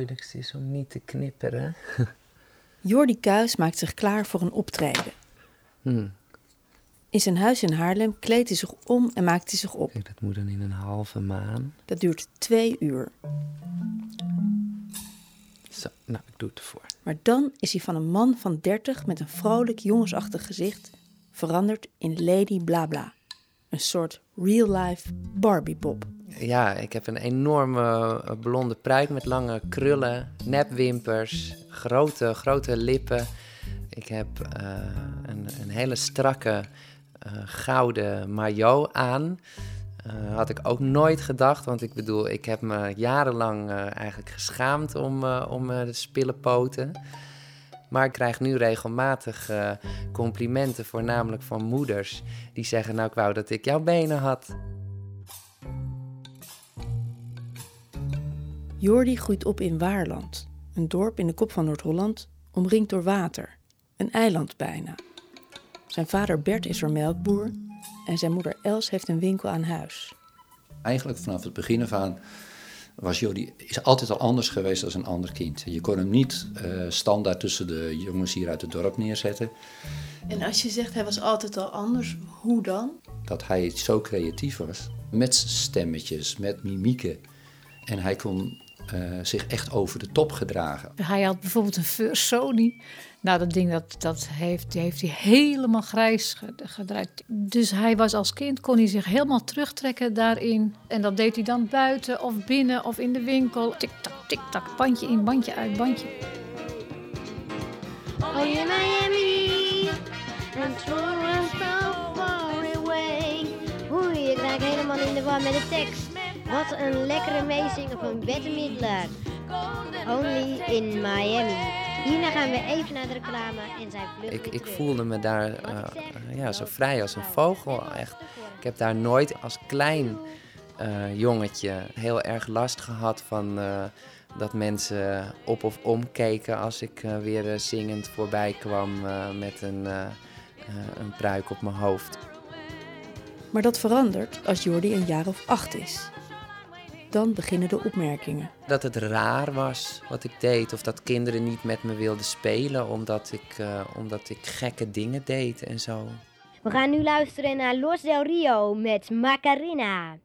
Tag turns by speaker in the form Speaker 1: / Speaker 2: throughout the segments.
Speaker 1: moeilijkste is om niet te knipperen.
Speaker 2: Jordi Kuis maakt zich klaar voor een optreden.
Speaker 1: Hm.
Speaker 2: In zijn huis in Haarlem kleedt hij zich om en maakt hij zich op.
Speaker 1: Kijk, dat moet dan in een halve maan.
Speaker 2: Dat duurt twee uur.
Speaker 1: Zo, nou, ik doe het ervoor.
Speaker 2: Maar dan is hij van een man van 30 met een vrolijk jongensachtig gezicht veranderd in Lady Blabla. Een soort real-life Barbiepop.
Speaker 1: Ja, ik heb een enorme eh, blonde pruik met lange krullen, nepwimpers, grote, grote lippen. Ik heb eh, een, een hele strakke eh, gouden maillot aan. Eh, had ik ook nooit gedacht, want ik bedoel, ik heb me jarenlang eigenlijk geschaamd om, om de spillepoten. Maar ik krijg nu regelmatig complimenten, voornamelijk van moeders, die zeggen: Nou, ik wou dat ik jouw benen had.
Speaker 2: Jordi groeit op in Waarland, een dorp in de kop van Noord-Holland, omringd door water. Een eiland bijna. Zijn vader Bert is er melkboer en zijn moeder Els heeft een winkel aan huis.
Speaker 3: Eigenlijk vanaf het begin af aan was Jordi is altijd al anders geweest als een ander kind. Je kon hem niet eh, standaard tussen de jongens hier uit het dorp neerzetten.
Speaker 2: En als je zegt hij was altijd al anders, hoe dan?
Speaker 3: Dat hij zo creatief was. Met stemmetjes, met mimieken. En hij kon eh, zich echt over de top gedragen.
Speaker 4: Hij had bijvoorbeeld een First Sony. Nou, dat ding dat, dat heeft, die heeft hij helemaal grijs ge- gedraaid. Dus hij was als kind, kon hij zich helemaal terugtrekken daarin. En dat deed hij dan buiten of binnen of in de winkel. Tik-tak, tik-tak, bandje in, bandje uit, bandje.
Speaker 5: Oh, in Miami, and so far away. Oei, ik raak helemaal in de war met de tekst. Wat een lekkere meezing op een Bette Midler. Only in Miami. Hierna gaan we even naar de reclame en zijn vlug
Speaker 1: Ik, ik voelde me daar eh, ja, zo vrij als een vogel. Echt. Ik heb daar nooit als klein eh, jongetje heel erg last gehad van eh, dat mensen op of omkeken als ik weer zingend voorbij kwam eh, met een, een pruik op mijn hoofd.
Speaker 2: Maar dat verandert als Jordi een jaar of acht is. Dan beginnen de opmerkingen.
Speaker 1: Dat het raar was wat ik deed, of dat kinderen niet met me wilden spelen omdat ik, eh, omdat ik gekke dingen deed en zo.
Speaker 5: We gaan nu luisteren naar Los del Rio met Macarena.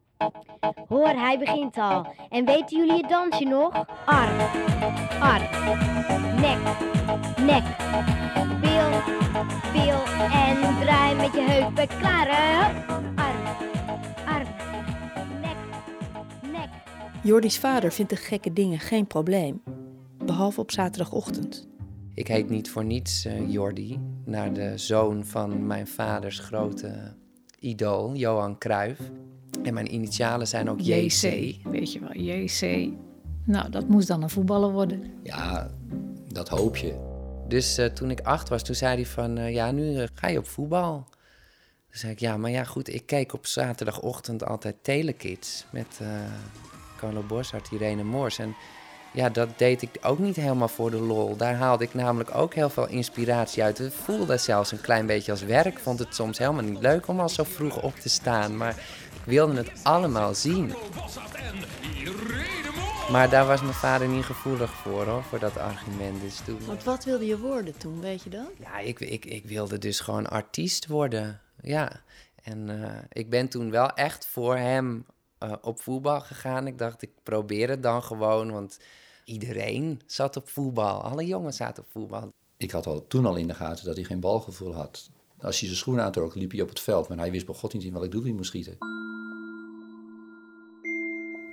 Speaker 5: Hoor, hij begint al. En weten jullie het dansje nog? Arm, arm, nek, nek, pil, pil en draai met je heupen klaar. hè?
Speaker 2: Jordi's vader vindt de gekke dingen geen probleem. Behalve op zaterdagochtend.
Speaker 1: Ik heet niet voor niets eh, Jordi, naar de zoon van mijn vaders grote idool, Johan Cruijff. En mijn initialen zijn ook JC.
Speaker 4: JC, weet je wel, JC. Nou, dat moest dan een voetballer worden.
Speaker 3: Ja, dat hoop je.
Speaker 1: Dus eh, toen ik acht was, toen zei hij van, eh, ja, nu ga je op voetbal. Toen zei ik, ja, maar ja, goed, ik keek op zaterdagochtend altijd Telekids met eh Carlo Boszhard, Irene Moors. En ja, dat deed ik ook niet helemaal voor de lol. Daar haalde ik namelijk ook heel veel inspiratie uit. Het voelde zelfs een klein beetje als werk. Vond het soms helemaal niet leuk om al zo vroeg op te staan. Maar ik wilde het allemaal zien. Maar daar was mijn vader niet gevoelig voor, hoor, voor dat argument. Dus toen...
Speaker 2: Want wat wilde je worden toen, weet je dat?
Speaker 1: Ja, ik, ik, ik wilde dus gewoon artiest worden. Ja. En eh, ik ben toen wel echt voor hem eh, op voetbal gegaan. Ik dacht, ik probeer het dan gewoon, want iedereen zat op voetbal. Alle jongens zaten op voetbal.
Speaker 3: Ik had al toen al in de gaten dat hij geen balgevoel had. Als hij zijn schoenen aantrok, liep hij op het veld. Maar hij wist bij God niet in welk doel hij moest schieten.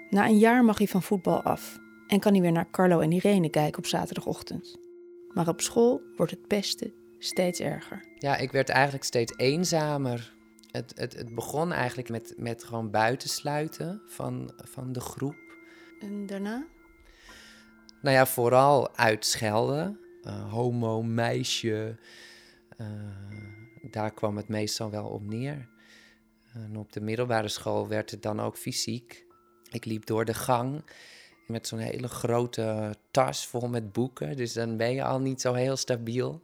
Speaker 2: Na een jaar mag hij van voetbal af en kan hij weer naar Carlo en Irene kijken op zaterdagochtend. Maar op school wordt het pesten steeds erger.
Speaker 1: Ja, ik werd eigenlijk steeds eenzamer. Het, het, het begon eigenlijk met, met gewoon buitensluiten van, van de groep.
Speaker 2: En daarna?
Speaker 1: Nou ja, vooral uitschelden. Eh, homo, meisje. eh, daar kwam het meestal wel op neer. En op de middelbare school werd het dan ook fysiek. Ik liep door de gang met zo'n hele grote tas vol met boeken. Dus dan ben je al niet zo heel stabiel.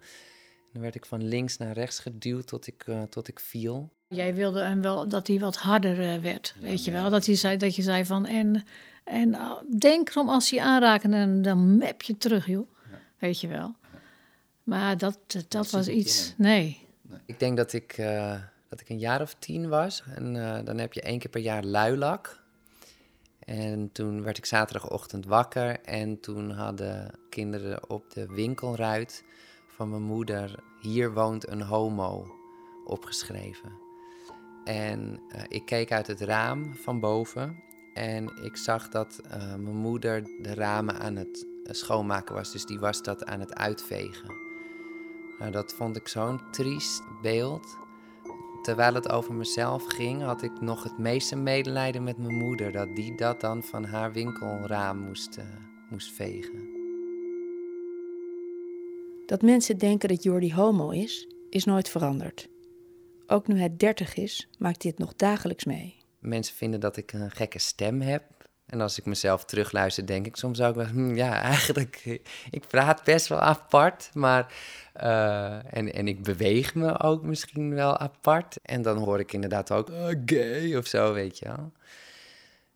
Speaker 1: Dan werd ik van links naar rechts geduwd tot ik, eh, tot ik viel.
Speaker 4: Jij wilde hem wel dat hij wat harder eh, werd, weet je wel. Dat, hij zei, dat je zei van, en, en uh, denk erom als hij aanraken en dan map je terug, joh. Weet je wel. Maar dat, dat, dat was iets, nee.
Speaker 1: Ik denk dat ik, uh, dat ik een jaar of tien was. En uh, dan heb je één keer per jaar luilak. En toen werd ik zaterdagochtend wakker. En toen hadden kinderen op de winkelruit van mijn moeder... hier woont een homo opgeschreven. En uh, ik keek uit het raam van boven. En ik zag dat mijn moeder de ramen aan het schoonmaken was. Dus die was dat aan het uitvegen. Nou, dat vond ik zo'n triest beeld. Terwijl het over mezelf ging, had ik nog het meeste medelijden met mijn moeder. Dat die dat dan van haar winkelraam moest, moest vegen.
Speaker 2: Dat mensen denken dat Jordi homo is, is nooit veranderd. Ook nu hij 30 is, maakt hij het nog dagelijks mee.
Speaker 1: Mensen vinden dat ik een gekke stem heb. En als ik mezelf terugluister, denk ik soms ook wel, hm, ja, eigenlijk, ik praat best wel apart, maar, uh, en, en ik beweeg me ook misschien wel apart. En dan hoor ik inderdaad ook, uh, gay of zo, weet je wel.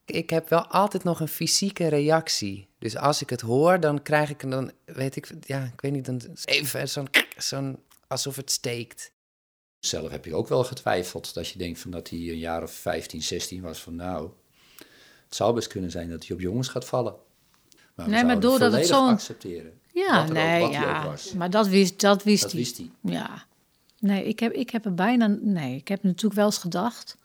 Speaker 1: Ik heb wel altijd nog een fysieke reactie. Dus als ik het hoor, dan krijg ik, dan weet ik, ja, ik weet niet, dan even zo'n, zo'n alsof het steekt.
Speaker 3: Zelf heb je ook wel getwijfeld dat je denkt van dat hij een jaar of 15, 16 was van nou, het zou best kunnen zijn dat hij op jongens gaat vallen. Maar
Speaker 4: nee, maar doordat het zo
Speaker 3: accepteren.
Speaker 4: Ja, nee, ja. Maar dat wist, dat wist
Speaker 3: dat
Speaker 4: hij.
Speaker 3: Wist hij.
Speaker 4: Ja. Nee, ik heb, ik heb er bijna. Nee, ik heb natuurlijk wel eens gedacht.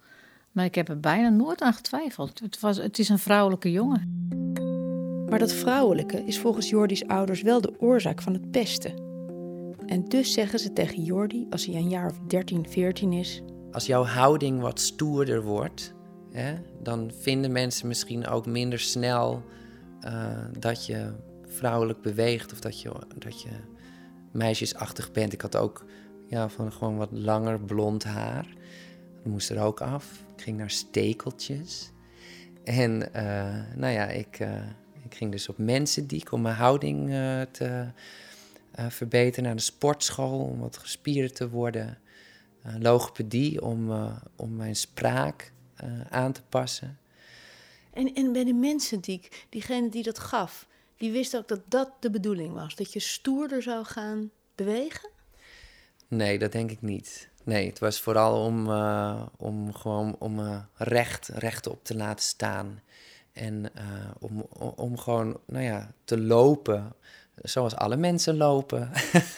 Speaker 4: Maar ik heb er bijna nooit aan getwijfeld. Het, was, het is een vrouwelijke jongen.
Speaker 2: Maar dat vrouwelijke is volgens Jordi's ouders wel de oorzaak van het pesten. En dus zeggen ze tegen Jordi, als hij een jaar of 13, 14 is.
Speaker 1: Als jouw houding wat stoerder wordt, Hè, dan vinden mensen misschien ook minder snel uh, dat je vrouwelijk beweegt of dat je, dat je meisjesachtig bent. Ik had ook ja, van gewoon wat langer blond haar. Dat moest er ook af. Ik ging naar stekeltjes. En uh, nou ja, ik, uh, ik ging dus op mensendiek om mijn houding te verbeteren. Naar de sportschool om wat gespierder te worden. logopedie om, om mijn spraak aan te passen.
Speaker 2: En, en bij de mensen die, diegene die dat gaf, die wist ook dat dat de bedoeling was? Dat je stoerder zou gaan bewegen?
Speaker 1: Nee, dat denk ik niet. Nee, het was vooral om, uh, om gewoon om uh, recht, rechtop te laten staan. En om, om gewoon, nou ja, te lopen zoals alle mensen lopen.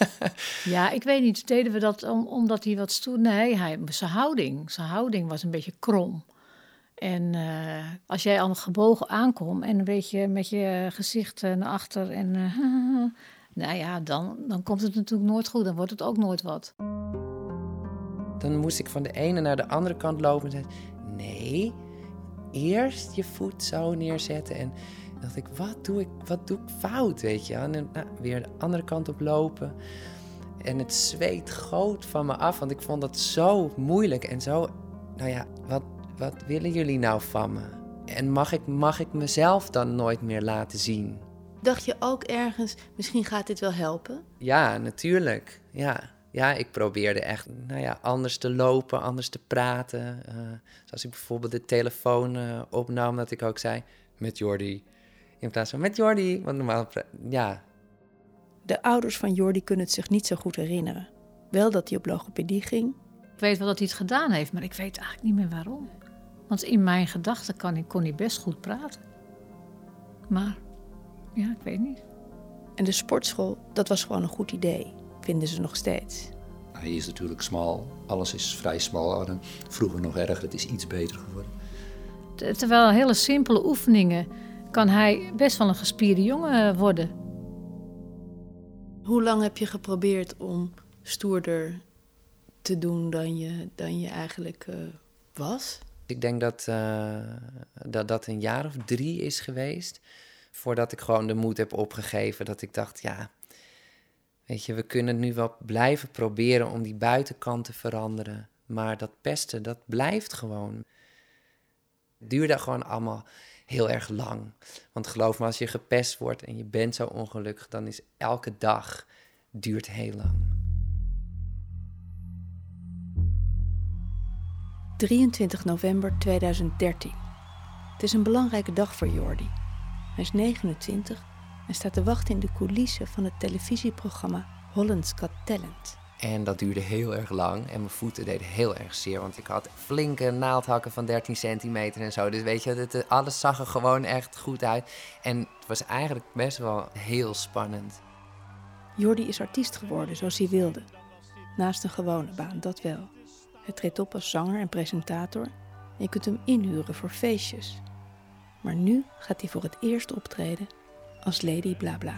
Speaker 4: ja, ik weet niet. Deden we dat om, omdat hij wat stoer... Nee, hij, zijn houding. Zijn houding was een beetje krom. En uh, als jij al gebogen aankomt en een beetje met je gezicht naar achter en... Uh, nou ja, dan, dan komt het natuurlijk nooit goed. Dan wordt het ook nooit wat.
Speaker 1: Dan moest ik van de ene naar de andere kant lopen en zei... Nee, eerst je voet zo neerzetten en dacht ik, wat doe ik, wat doe ik fout, weet je? En nou, weer de andere kant op lopen. En het zweet goot van me af, want ik vond dat zo moeilijk en zo... Nou ja, wat, wat willen jullie nou van me? En mag ik, mag ik mezelf dan nooit meer laten zien?
Speaker 2: Dacht je ook ergens, misschien gaat dit wel helpen?
Speaker 1: Ja, natuurlijk. Ja, ja ik probeerde echt nou ja, anders te lopen, anders te praten. Uh, zoals ik bijvoorbeeld de telefoon uh, opnam, dat ik ook zei met Jordi. In plaats van met Jordi, want normaal, ja.
Speaker 2: De ouders van Jordi kunnen het zich niet zo goed herinneren. Wel dat hij op logopedie ging.
Speaker 4: Ik weet wel dat hij het gedaan heeft, maar ik weet eigenlijk niet meer waarom. Want in mijn gedachten kon, kon hij best goed praten. Maar, ja, ik weet niet.
Speaker 2: En de sportschool, dat was gewoon een goed idee, vinden ze nog steeds.
Speaker 3: Hij is natuurlijk smal, alles is vrij smal. Vroeger nog erger, het is iets beter geworden.
Speaker 4: Terwijl hele simpele oefeningen kan hij best wel een gespierde jongen worden.
Speaker 2: Hoe lang heb je geprobeerd om stoerder te doen dan je, dan je eigenlijk uh, was?
Speaker 1: Ik denk dat, uh, dat dat een jaar of drie is geweest. Voordat ik gewoon de moed heb opgegeven. Dat ik dacht, ja, weet je, we kunnen nu wel blijven proberen om die buitenkant te veranderen. Maar dat pesten, dat blijft gewoon. Het duurde gewoon allemaal heel erg lang. Want geloof me, als je gepest wordt en je bent zo ongelukkig, dan is elke dag duurt heel lang.
Speaker 2: 23 november 2013. Het is een belangrijke dag voor Jordi. Hij is 29 en staat te wachten in de coulissen van het televisieprogramma Holland's Got Talent.
Speaker 1: En dat duurde heel erg lang en mijn voeten deden heel erg zeer. Want ik had flinke naaldhakken van 13 centimeter en zo. Dus weet je, het, alles zag er gewoon echt goed uit. En het was eigenlijk best wel heel spannend.
Speaker 2: Jordi is artiest geworden zoals hij wilde. Naast een gewone baan, dat wel. Hij treedt op als zanger en presentator. En je kunt hem inhuren voor feestjes. Maar nu gaat hij voor het eerst optreden als Lady Blabla.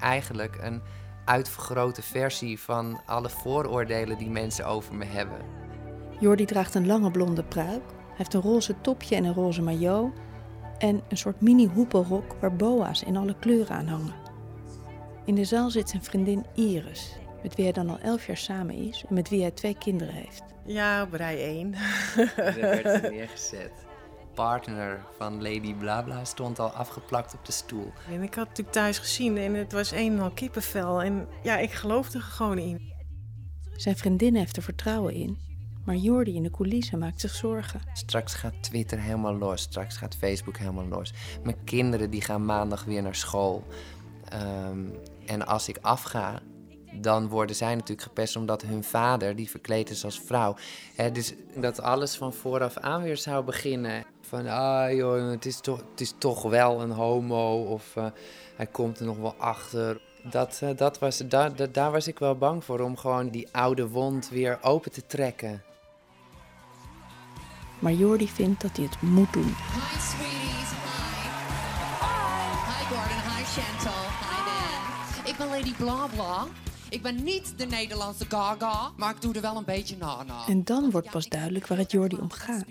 Speaker 1: Eigenlijk een uitvergrote versie van alle vooroordelen die mensen over me hebben.
Speaker 2: Jordi draagt een lange blonde pruik. Hij heeft een roze topje en een roze maillot. En een soort mini hoepelrok waar boa's in alle kleuren aan hangen. In de zaal zit zijn vriendin Iris, met wie hij dan al elf jaar samen is en met wie hij twee kinderen heeft.
Speaker 6: Ja, op rij 1.
Speaker 1: Er werd ze neergezet. Partner van Lady Blabla stond al afgeplakt op de stoel.
Speaker 6: En ik had het natuurlijk thuis gezien en het was een en al kippenvel. En ja, ik geloofde er gewoon in.
Speaker 2: Zijn vriendin heeft er vertrouwen in, maar Jordi in de coulissen maakt zich zorgen.
Speaker 1: Straks gaat Twitter helemaal los. Straks gaat Facebook helemaal los. Mijn kinderen die gaan maandag weer naar school. Ehm, en als ik afga, dan worden zij natuurlijk gepest omdat hun vader, die verkleed is als vrouw. Hè, dus dat alles van vooraf aan weer zou beginnen. Van, ah joh, het is toch, het is toch wel een homo of eh, hij komt er nog wel achter. Dat, eh, dat was, daar, daar, daar was ik wel bang voor, om gewoon die oude wond weer open te trekken.
Speaker 2: Maar Jordi vindt dat hij het moet doen.
Speaker 7: Hi sweeties, hi. Hi Gordon, hi Chantal, hi Dan. Ik ben Lady Blabla. Ik ben niet de Nederlandse Gaga, maar ik doe er wel een beetje na na.
Speaker 2: En dan wordt pas duidelijk waar het Jordi om gaat.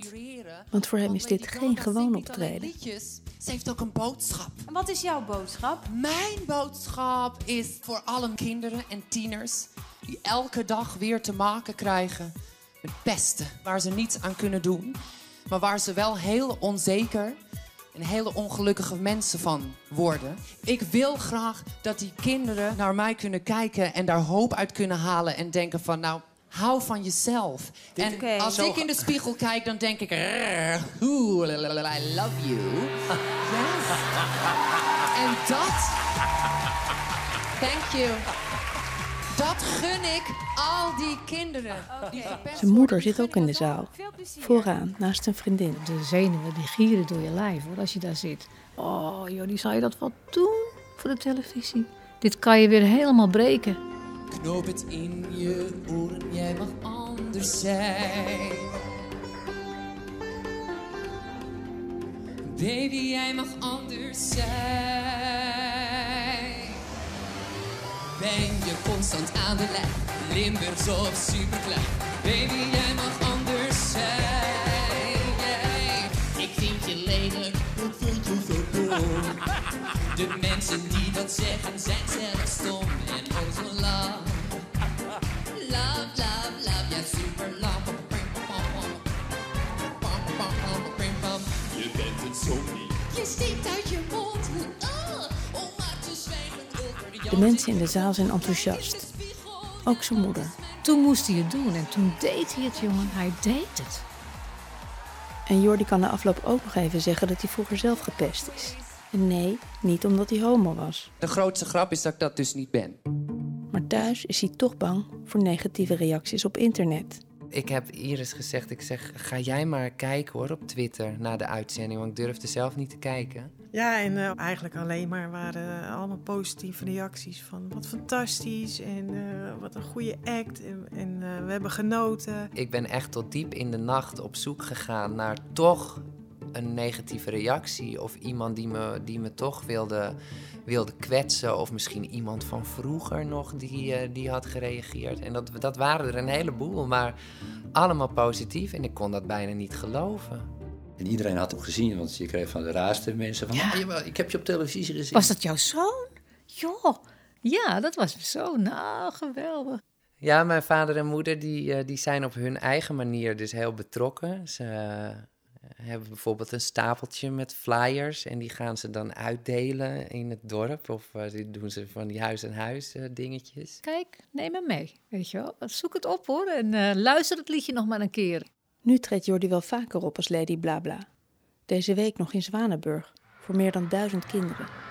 Speaker 2: Want voor hem is dit geen gewoon optreden.
Speaker 7: Liedjes. Ze heeft ook een boodschap.
Speaker 8: En wat is jouw boodschap?
Speaker 7: Mijn boodschap is voor alle kinderen en tieners die elke dag weer te maken krijgen met pesten, waar ze niets aan kunnen doen, maar waar ze wel heel onzeker en hele ongelukkige mensen van worden. Ik wil graag dat die kinderen naar mij kunnen kijken en daar hoop uit kunnen halen en denken van nou. Hou van jezelf. en als ik in de spiegel kijk, dan denk ik... "Rrr, Oeh, I love you. Yes. En dat... Thank you. Dat gun ik al die kinderen. Die gepest
Speaker 2: Zijn moeder zit ook in de zaal. Vooraan, naast een vriendin.
Speaker 4: De zenuwen die gieren door je lijf hoor, als je daar zit. Oh, Jordi, zou je dat wel doen voor de televisie? Dit kan je weer helemaal breken.
Speaker 7: Knoop het in je oren, jij mag anders zijn. Baby, jij mag anders zijn. Ben je constant aan de lijn, Limburgs of superklein. Baby, jij mag anders zijn. Ik vind je lelijk, ik vind je zo dom. De mensen die dat zeggen zijn zelf stom en oh zo love. Love, love, love, ja super love. Je bent het zo niet. Je stinkt uit je mond. Ah, om maar te zwijgen over de
Speaker 2: De mensen in de zaal zijn enthousiast. Ook zijn moeder.
Speaker 4: Toen moest hij het doen en toen deed hij het, jongen. Hij deed het.
Speaker 2: En Jordi kan na afloop ook nog even zeggen dat hij vroeger zelf gepest is. Nee, niet omdat hij homo was.
Speaker 1: De grootste grap is dat ik dat dus niet ben.
Speaker 2: Maar thuis is hij toch bang voor negatieve reacties op internet.
Speaker 1: Ik heb Iris gezegd, ik zeg, ga jij maar kijken hoor op Twitter na de uitzending, want ik durfde zelf niet te kijken.
Speaker 6: Ja, en eh, eigenlijk alleen maar waren eh, allemaal positieve reacties van wat fantastisch en eh, wat een goede act en, en eh, we hebben genoten.
Speaker 1: Ik ben echt tot diep in de nacht op zoek gegaan naar toch een negatieve reactie of iemand die me, die me toch wilde, wilde kwetsen of misschien iemand van vroeger nog die, eh, die had gereageerd. En dat, dat waren er een heleboel, maar allemaal positief en ik kon dat bijna niet geloven.
Speaker 3: En iedereen had hem gezien, want je kreeg van de raarste mensen van...
Speaker 4: Ja.
Speaker 3: "Ah, jawel, ik heb je op televisie gezien.
Speaker 4: Was dat jouw zoon? Joh, ja, dat was mijn zoon. Nou, geweldig.
Speaker 1: Ja, mijn vader en moeder die, eh, die zijn op hun eigen manier dus heel betrokken. Ze hebben bijvoorbeeld een stapeltje met flyers en die gaan ze dan uitdelen in het dorp. Of eh, die doen ze van die huis-en-huis eh, dingetjes.
Speaker 4: Kijk, neem hem mee, weet je wel. Zoek het op hoor en eh, luister het liedje nog maar een keer.
Speaker 2: Nu treedt Jordi wel vaker op als Lady Blabla. Deze week nog in Zwanenburg, voor meer dan duizend kinderen.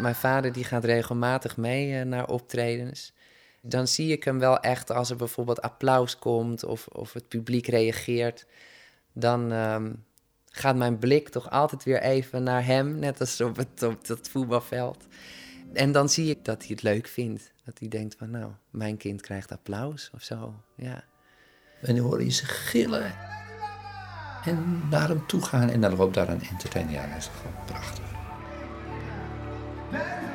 Speaker 1: Mijn vader die gaat regelmatig mee eh, naar optredens. Dan zie ik hem wel echt als er bijvoorbeeld applaus komt of, of het publiek reageert. Dan ehm, gaat mijn blik toch altijd weer even naar hem, net als op het, op het voetbalveld. En dan zie ik dat hij het leuk vindt. Dat hij denkt van nou, mijn kind krijgt applaus of zo. Ja.
Speaker 3: En dan hoor je ze gillen. En naar hem toe gaan en dan loopt daar een entertainer. Ja, dat is gewoon prachtig.
Speaker 8: Then